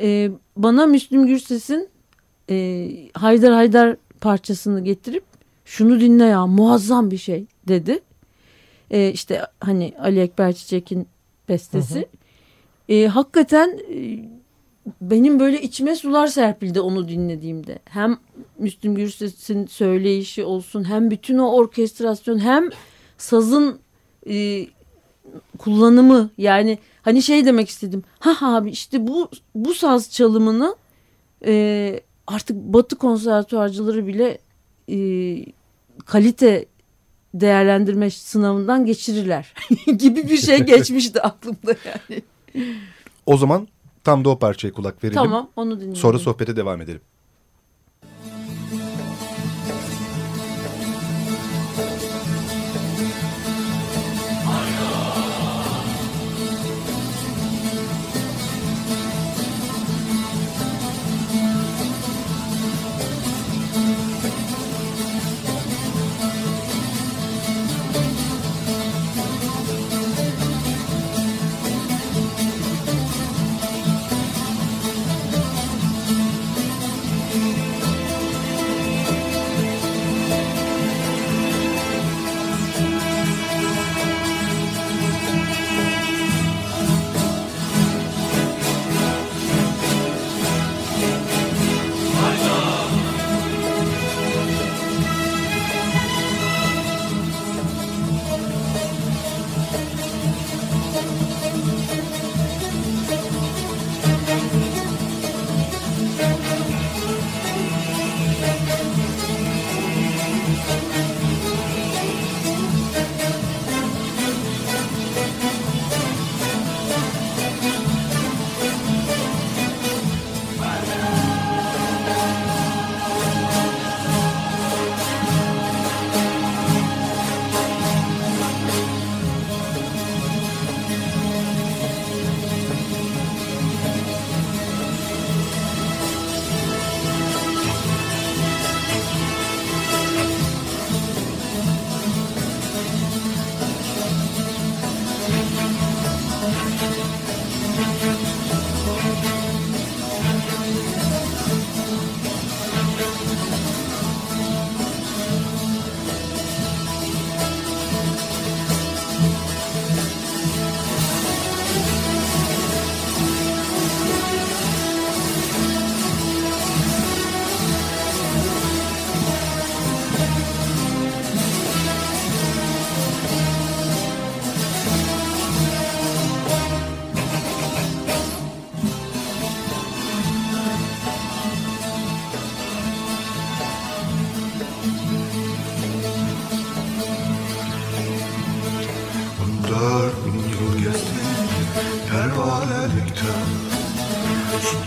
E, bana Müslüm Gürses'in e, Haydar Haydar parçasını getirip şunu dinle ya muazzam bir şey dedi. E, işte hani Ali Ekber Çiçek'in bestesi. E, hakikaten e, benim böyle içime sular serpildi onu dinlediğimde. Hem Müslüm Gürses'in söyleyişi olsun hem bütün o orkestrasyon hem sazın e, kullanımı yani hani şey demek istedim. Ha abi işte bu bu saz çalımını e, artık Batı konservatuarcıları bile e, kalite değerlendirme sınavından geçirirler gibi bir şey geçmişti aklımda yani. O zaman tam da o parçaya kulak verelim. Tamam onu dinleyelim. Sonra sohbete devam edelim.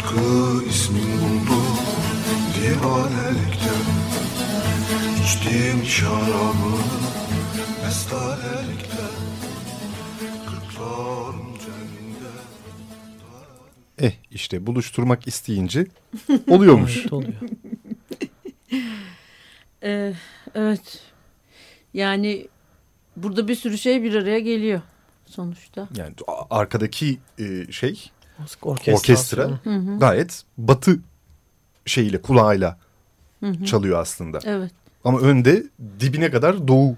Sıtkı ismin buldu divanelikten İçtiğim şarabı mestanelikten Kırkların cenninde Eh işte buluşturmak isteyince oluyormuş. Evet, oluyor. Ee, evet. Yani burada bir sürü şey bir araya geliyor sonuçta. Yani arkadaki e, şey Orkestra. orkestra gayet batı şeyiyle kulağıyla çalıyor aslında. Evet. Ama önde dibine kadar doğu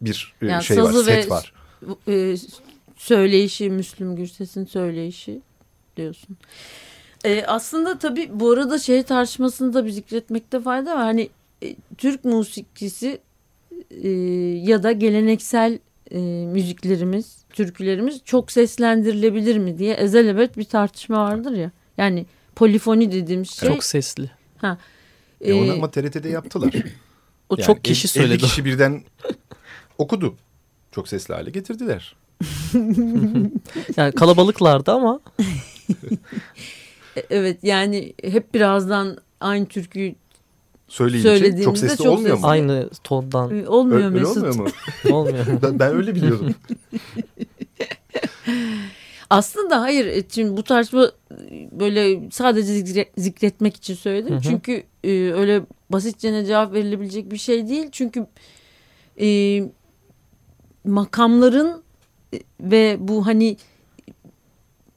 bir e, Yani şey var, set var. e, söyleyişi Müslüm Gürses'in söyleyişi diyorsun. E, aslında tabii bu arada şey tartışmasını da bir zikretmekte fayda var. Hani e, Türk musikisi e, ya da geleneksel e, müziklerimiz, türkülerimiz çok seslendirilebilir mi diye ezelebet bir tartışma vardır ya. Yani polifoni dediğimiz şey. Çok sesli. E, onu e, ama TRT'de yaptılar. O Yani çok kişi el- söyledi. 50 kişi birden okudu. Çok sesli hale getirdiler. Yani kalabalıklardı ama E, Evet yani hep birazdan aynı türküyü söyleyince çok sesli çok olmuyor mu? sesli. Aynı tondan Olmuyor Öyle, öyle Mesut. olmuyor mu? olmuyor. ben, ben öyle biliyordum. Aslında hayır. e, Şimdi bu tartışma e, böyle sadece zikre- zikretmek için söyledim. Hı hı. Çünkü e, öyle basitçe cevap verilebilecek bir şey değil. Çünkü e, makamların e, ve bu hani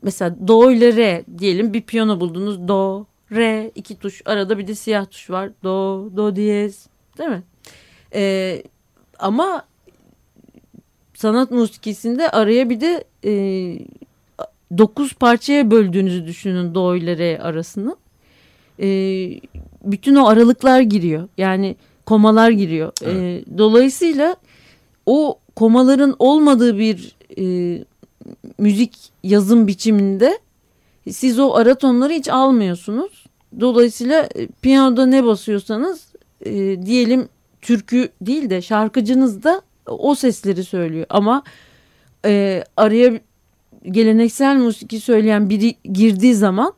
mesela do ile re diyelim bir piyano buldunuz. Do, re iki tuş. Arada bir de siyah tuş var. Do, do diyez. Değil mi? E, ama sanat musikisinde araya bir de e, dokuz parçaya böldüğünüzü düşünün do ile re arasını. E, bütün o aralıklar giriyor. Yani komalar giriyor. E, dolayısıyla o komaların olmadığı bir e, müzik yazım biçiminde siz o ara tonları hiç almıyorsunuz. Dolayısıyla e, piyanoda ne basıyorsanız e, diyelim türkü değil de şarkıcınız da o sesleri söylüyor. Ama e, araya geleneksel musiki söyleyen biri girdiği zaman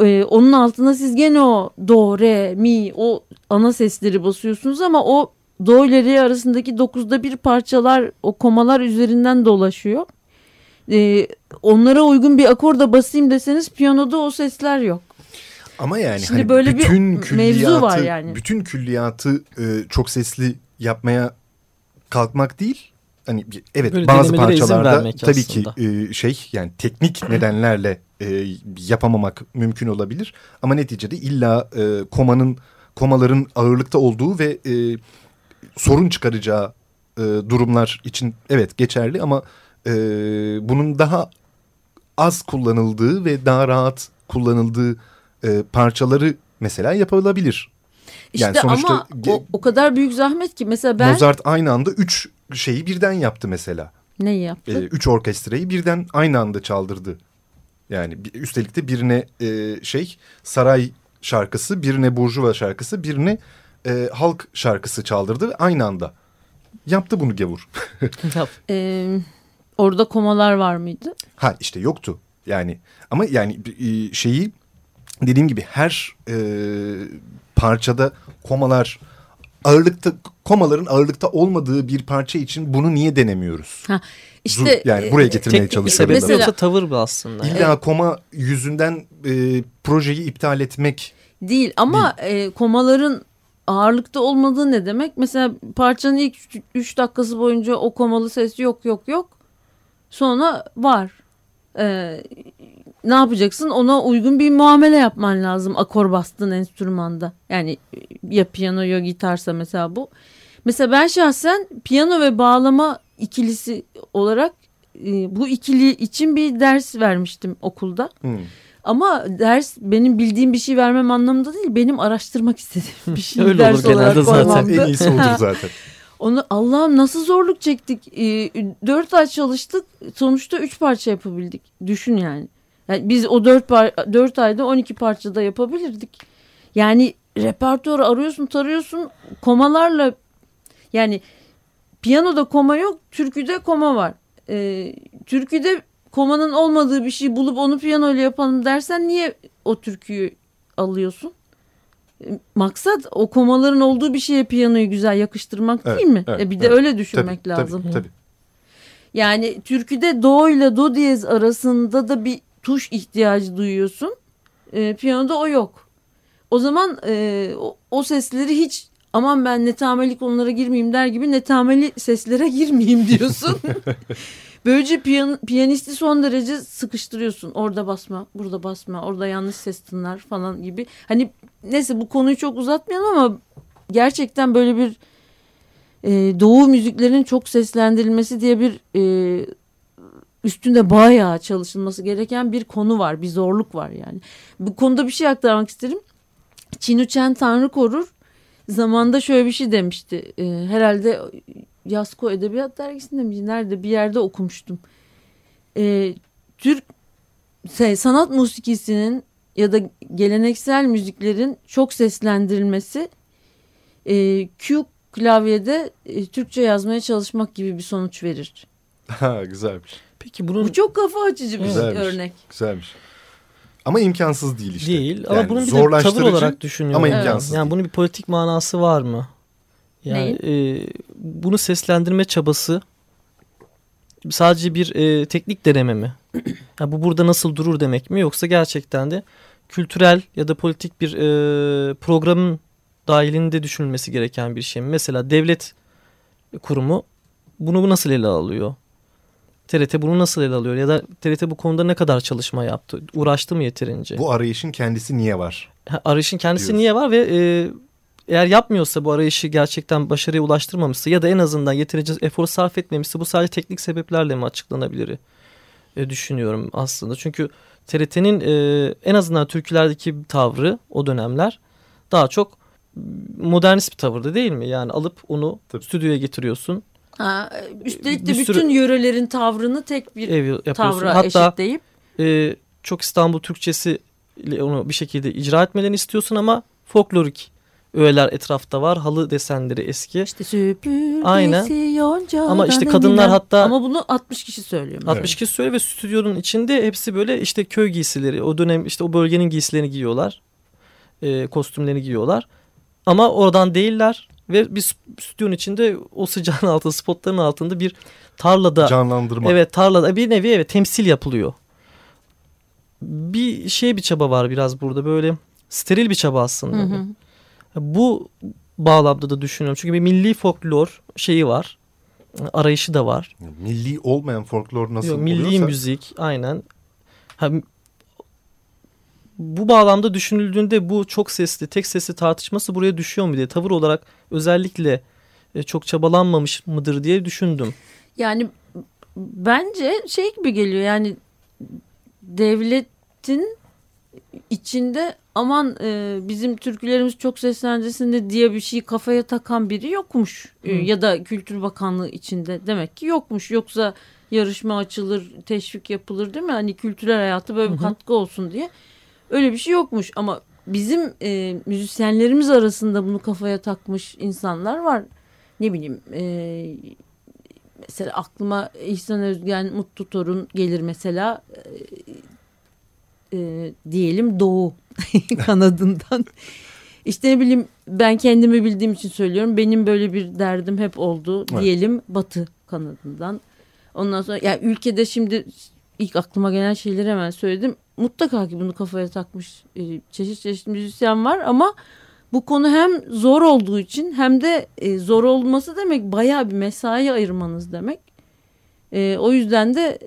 e, onun altına siz gene o do, re, mi o ana sesleri basıyorsunuz ama o do ile re arasındaki dokuzda bir parçalar o komalar üzerinden dolaşıyor. E, onlara uygun bir akorda basayım deseniz piyanoda o sesler yok. Ama yani Şimdi hani böyle bir bütün mevzu külliyatı, var yani. bütün külliyatı e, çok sesli yapmaya kalkmak değil. Hani bir- evet Böyle bazı parçalarda tabii aslında. ki e, şey yani teknik nedenlerle e, yapamamak mümkün olabilir. Ama neticede illa e, komanın komaların ağırlıkta olduğu ve e, sorun çıkaracağı e, durumlar için evet geçerli ama e, bunun daha az kullanıldığı ve daha rahat kullanıldığı e, parçaları mesela yapılabilir. İşte Yani sonuçta ama o, o kadar büyük zahmet ki mesela ben Mozart aynı anda üç şeyi birden yaptı mesela. neyi yaptım? E, üç orkestrayı birden aynı anda çaldırdı. Yani üstelik de birine e, şey saray şarkısı, birine burjuva şarkısı, birine e, halk şarkısı çaldırdı aynı anda. Yaptı bunu gavur. Ee, orada komalar var mıydı? Ha işte yoktu yani ama yani e, şeyi dediğim gibi her e, parçada komalar ağırlıkta komaların ağırlıkta olmadığı bir parça için bunu niye denemiyoruz? Ha, işte yani buraya e, getirmeye da. Mesela- yoksa tavır bu aslında. İlla koma yüzünden e, projeyi iptal etmek Değil ama e, komaların ağırlıkta olmadığı ne demek? Mesela parçanın ilk 3 dakikası boyunca o komalı ses yok yok yok. Sonra var. Ee, ne yapacaksın? Ona uygun bir muamele yapman lazım akor bastığın enstrümanda. Yani ya piyano ya gitarsa mesela bu. Mesela ben şahsen piyano ve bağlama ikilisi olarak e, bu ikili için bir ders vermiştim okulda. Hmm. Ama ders benim bildiğim bir şey vermem anlamında değil. Benim araştırmak istediğim bir şey Öyle ders olur genelde olarak zaten. koymamdı. en iyisi odur zaten. Onu Allah'ım nasıl zorluk çektik. Ee, dört ay çalıştık. Sonuçta üç parça yapabildik. Düşün yani. yani biz o dört, par- dört ayda 12 parçada yapabilirdik. Yani repertuarı arıyorsun tarıyorsun komalarla yani piyanoda koma yok türküde koma var. Ee, türküde komanın olmadığı bir şey bulup onu piyanoyla yapalım dersen niye o türküyü alıyorsun? Maksat o komaların olduğu bir şeye piyanoyu güzel yakıştırmak Evet, değil mi? evet, E bir de evet. öyle düşünmek Tabii, lazım. Tabii, tabii. Yani türküde do ile do diyez arasında da bir tuş ihtiyacı duyuyorsun. E, piyanoda o yok. O zaman e, o, o sesleri hiç aman ben netameli konulara girmeyeyim der gibi netameli seslere girmeyeyim diyorsun. Böylece piyan, piyanisti son derece sıkıştırıyorsun. Orada basma, burada basma, orada yanlış ses tınlar falan gibi. Hani neyse bu konuyu çok uzatmayalım ama gerçekten böyle bir e, doğu müziklerinin çok seslendirilmesi diye bir e, üstünde bayağı çalışılması gereken bir konu var. Bir zorluk var yani. Bu konuda bir şey aktarmak isterim. Çinuçen Tanrı Korur zamanda şöyle bir şey demişti. E, herhalde Yasko Edebiyat Dergisi'nde mi? Nerede? Bir yerde okumuştum. E, Türk şey, sanat musikisinin ya da geleneksel müziklerin çok seslendirilmesi e, Q klavyede e, Türkçe yazmaya çalışmak gibi bir sonuç verir. Ha güzelmiş. Peki bunun Bu çok kafa açıcı bir Güzelmiş. örnek. Güzelmiş. Ama imkansız değil işte. Değil ama Yani bunun bir de tavır olarak düşünüyorum. ama Evet. imkansız Yani değil. bunun bir politik manası var mı? Yani e, bunu seslendirme çabası sadece bir e, teknik deneme mi? Yani bu burada nasıl durur demek mi? Yoksa gerçekten de kültürel ya da politik bir e, programın dahilinde düşünülmesi gereken bir şey mi? Mesela devlet kurumu bunu nasıl ele alıyor? TRT bunu nasıl ele alıyor? Ya da TRT bu konuda ne kadar çalışma yaptı? Uğraştı mı yeterince? Bu arayışın kendisi niye var? Ha, Arayışın kendisi diyoruz. niye var ve e, eğer yapmıyorsa bu arayışı gerçekten başarıya ulaştırmamışsa ya da en azından yeterince efor sarf etmemişse bu sadece teknik sebeplerle mi açıklanabilir e, düşünüyorum aslında. Çünkü TRT'nin e, en azından türkülerdeki tavrı o dönemler daha çok modernist bir tavırdı değil mi? Yani alıp onu Tabii. stüdyoya getiriyorsun. Ha, üstelik de Bir sürü- bütün yörelerin tavrını tek bir Ev tavra Hatta eşitleyip e, çok İstanbul Türkçesi ile onu bir şekilde icra etmelerini istiyorsun ama folklorik öğeler etrafta var. Halı desenleri eski. işte süpürgesi Aynen. Ama işte kadınlar hatta- Ama bunu 60 kişi söylüyor. mesela. 62 söyle ve stüdyonun içinde hepsi böyle işte köy giysileri o dönem işte o bölgenin giysilerini giyiyorlar. E, kostümlerini giyiyorlar. Ama oradan değiller ve bir stüdyonun içinde o sıcağın altında spotların altında bir tarlada Canlandırma. Evet tarlada bir nevi evet temsil yapılıyor. Bir şey bir çaba var biraz burada böyle steril bir çaba aslında. Hı hı. Bu bağlamda da düşünüyorum. Çünkü bir milli folklor şeyi var. Arayışı da var. Milli olmayan folklor nasıl Yok, milli oluyorsa müzik aynen. Ha, bu bağlamda düşünüldüğünde bu çok sesli, tek sesli tartışması buraya düşüyor mu diye tavır olarak özellikle e, çok çabalanmamış mıdır diye düşündüm. Yani bence şey gibi geliyor yani devletin içinde aman e, bizim türkülerimiz çok seslendirsin de diye bir şey kafaya takan biri yokmuş. E, Hı. ya da Kültür Bakanlığı içinde demek ki yokmuş. Yoksa yarışma açılır, teşvik yapılır değil mi? Hani kültürel hayatı böyle bir katkı olsun diye. Öyle bir şey yokmuş ama bizim e, müzisyenlerimiz arasında bunu kafaya takmış insanlar var. Ne bileyim e, mesela aklıma İhsan Özgen Mutlu Torun gelir mesela e, e, diyelim Doğu kanadından. İşte ne bileyim ben kendimi bildiğim için söylüyorum. Benim böyle bir derdim hep oldu Evet. diyelim Batı kanadından. Ondan sonra ya ülkede şimdi ilk aklıma gelen şeyleri hemen söyledim. Mutlaka ki bunu kafaya takmış e, çeşit çeşit müzisyen var ama bu konu hem zor olduğu için hem de e, zor olması demek bayağı bir mesai ayırmanız demek. E, o yüzden de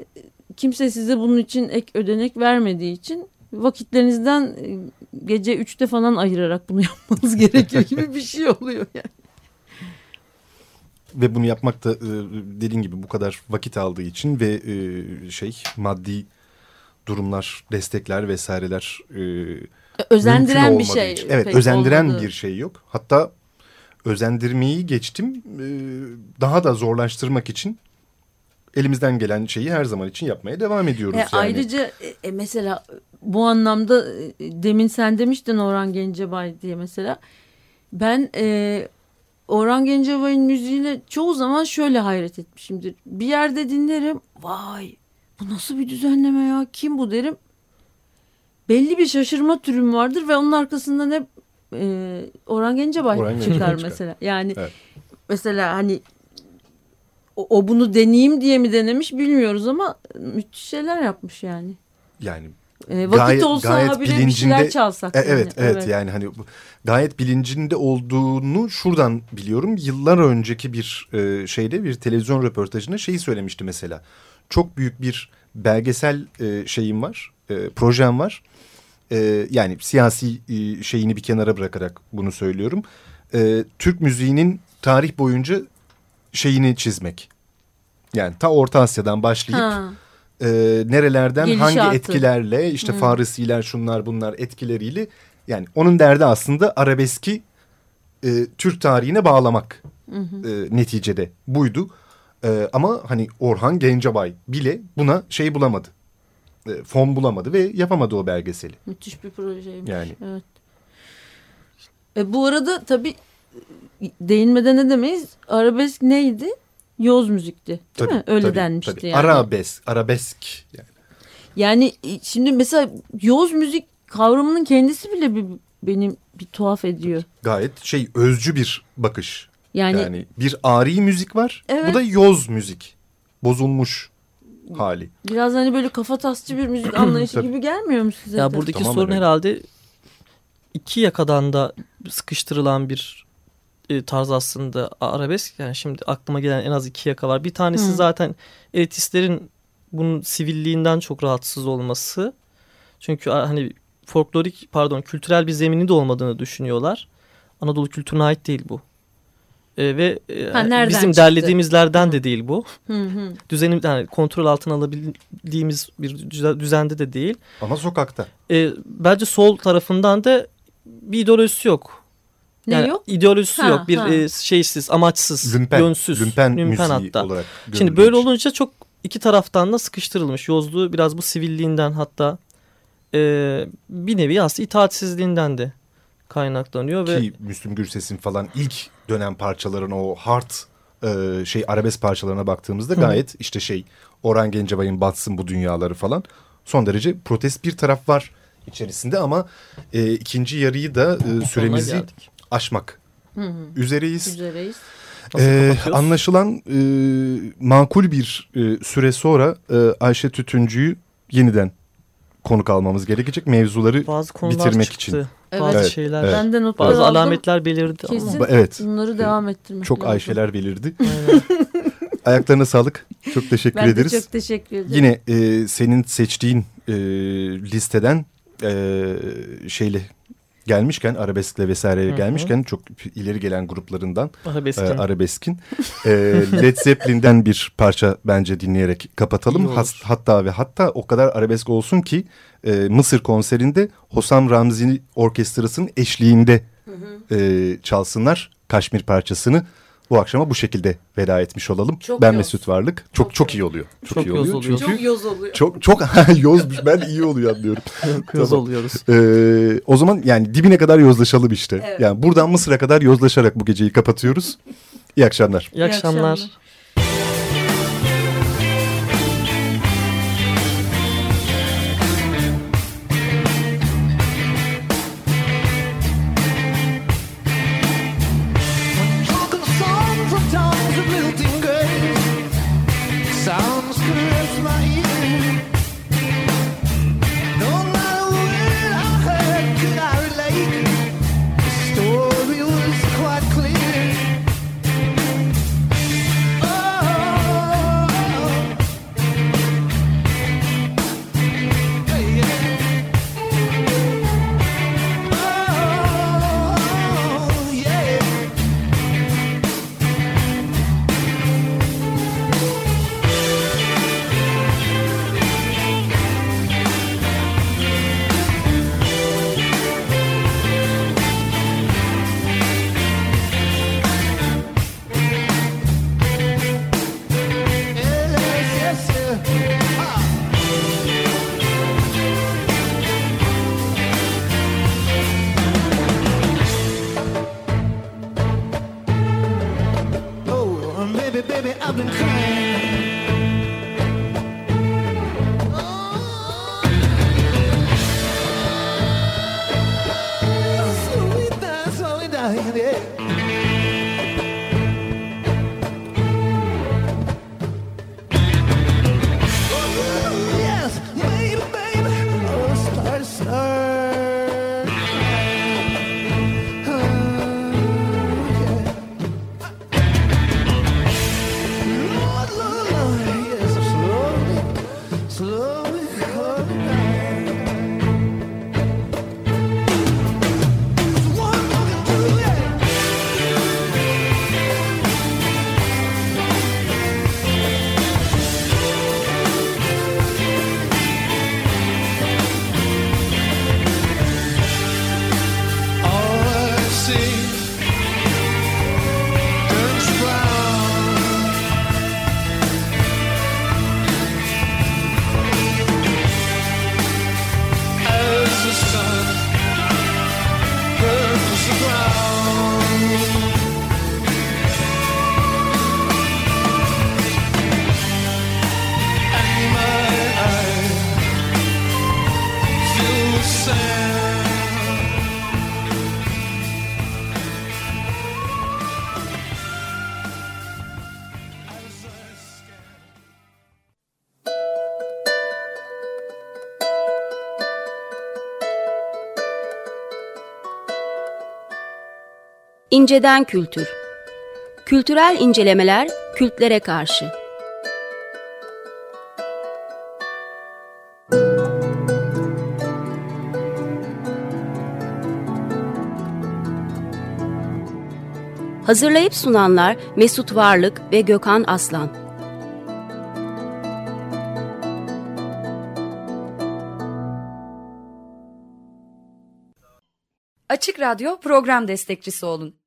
kimse size bunun için ek ödenek vermediği için vakitlerinizden e, gece 3'te falan ayırarak bunu yapmanız gerekiyor gibi bir şey oluyor yani. ve bunu yapmak da e, dediğin gibi bu kadar vakit aldığı için ve e, şey maddi durumlar, destekler vesaireler Özendiren bir şey. için. Evet özendiren olmadı. bir şey yok. Hatta özendirmeyi geçtim daha da zorlaştırmak için elimizden gelen şeyi her zaman için yapmaya devam ediyoruz. E, yani. Ayrıca e, e, mesela bu anlamda e, demin sen demiştin Orhan Gencebay diye mesela. Ben e, Orhan Gencebay'ın müziğine çoğu zaman şöyle hayret etmişimdir. Bir yerde dinlerim. Vay bu nasıl bir düzenleme ya kim bu derim. Belli bir şaşırma türüm vardır ve onun arkasından hep e, Orhan Gencebay Orhan Gencebay çıkar çıkar. mesela. Yani Evet. mesela hani o, o bunu deneyeyim diye mi denemiş bilmiyoruz ama müthiş şeyler yapmış yani. Yani E, vakit Gayet- olsa gayet habire bir bilincinde- şeyler çalsak. E, yani. evet, evet yani hani gayet bilincinde olduğunu şuradan biliyorum. Yıllar önceki bir e, şeyde bir televizyon röportajında şeyi söylemişti mesela. Çok büyük bir belgesel e, şeyim var, e, projem var. E, yani siyasi e, şeyini bir kenara bırakarak bunu söylüyorum. E, Türk müziğinin tarih boyunca şeyini çizmek. Yani ta Orta Asya'dan başlayıp Ha, e, nerelerden hangi Gelişatı. etkilerle işte Farisiler şunlar bunlar etkileriyle yani onun derdi aslında arabeski e, Türk tarihine bağlamak e, neticede buydu. E, ama hani Orhan Gencebay bile buna şey bulamadı. E, fon bulamadı ve yapamadı o belgeseli. müthiş bir projeymiş. Yani. Evet. E, bu arada tabii değinmeden edemeyiz. Arabesk neydi? Yoz müzikti. Değil mi? Öyle tabii, denmişti tabii. yani. Arabesk, arabesk yani. Yani şimdi mesela yoz müzik kavramının kendisi bile bir, benim bir tuhaf ediyor. Gayet şey özcü bir bakış. Yani, Yani, bir ari müzik var. Evet. Bu da yoz müzik. Bozulmuş hali. biraz hani böyle kafa tasçı bir müzik anlayışı Tabii. gibi gelmiyor mu size? Ya buradaki Tamamen sorun öyle. herhalde iki yakadan da sıkıştırılan bir tarz aslında arabesk. Yani şimdi aklıma gelen en az iki yaka var. Bir tanesi Hı. zaten elitistlerin bunun sivilliğinden çok rahatsız olması. Çünkü hani folklorik pardon kültürel bir zemini de olmadığını düşünüyorlar. Anadolu kültürüne ait değil bu. E, ve e, Ha, nereden bizim çıktı? derlediğimizlerden de değil bu. Hı hı. Düzeni yani kontrol altına alabildiğimiz bir düze- düzende de değil. Ama sokakta. E, bence sol tarafından da bir ideolojisi yok. Ne Yani yok? ideolojisi Ha, yok. Bir ha. e, şeysiz, amaçsız, Lümpen, yönsüz, lümpen, müziği hatta. olarak Şimdi böyle olunca çok iki taraftan da sıkıştırılmış. Yozluğu biraz bu sivilliğinden hatta e, bir nevi aslında itaatsizliğinden de kaynaklanıyor ve Ki Müslüm Gürses'in falan ilk dönem parçaların o hard e, şey arabesk parçalarına baktığımızda Hı. gayet işte şey Orhan Gencebay'ın batsın bu dünyaları falan son derece protest bir taraf var içerisinde ama e, ikinci yarıyı da e, sonuna süremizi geldik. Aşmak Hı hı. üzereyiz. Üzereyiz. Ee, anlaşılan e, makul bir e, süre sonra e, Ayşe Tütüncü'yü yeniden konuk almamız gerekecek mevzuları. bazı konular bitirmek çıktı. için. Evet. Bazı şeyler, evet. Ben de notlar bazı aldım. alametler belirdi Kesin. ama Evet. Bunları devam ettirmek Çok lazım. Ayşeler belirdi. Ayaklarına sağlık. Çok teşekkür Ben ederiz. de çok teşekkür ederim. Yine e, senin seçtiğin e, listeden e, şeyle gelmişken arabeskle vesaireye Hı hı. gelmişken çok ileri gelen gruplarından e, Arabeskin. arabeskin e, Led Zeppelin'den bir parça bence dinleyerek kapatalım. Has- hatta ve hatta o kadar arabesk olsun ki e, Mısır konserinde Hosam Ramzi Orkestrası'nın eşliğinde e, çalsınlar Kaşmir parçasını. Bu akşama bu şekilde veda etmiş olalım. Çok ben yoz. Mesut Varlık. Çok çok, Çok iyi oluyor. Çok, Çok iyi yoz oluyor. oluyor. Çünkü Çok yoz oluyor. çok çok yozmuş. Ben iyi oluyor anlıyorum. Göz Tamam. oluyoruz. Ee, o zaman yani dibine kadar yozlaşalım işte. Evet. Yani buradan Mısır'a kadar yozlaşarak bu geceyi kapatıyoruz. İyi akşamlar. İyi akşamlar. Talking İnceden Kültür. Kültürel incelemeler kültlere karşı. Hazırlayıp sunanlar Mesut Varlık ve Gökhan Aslan. Açık Radyo program destekçisi olun.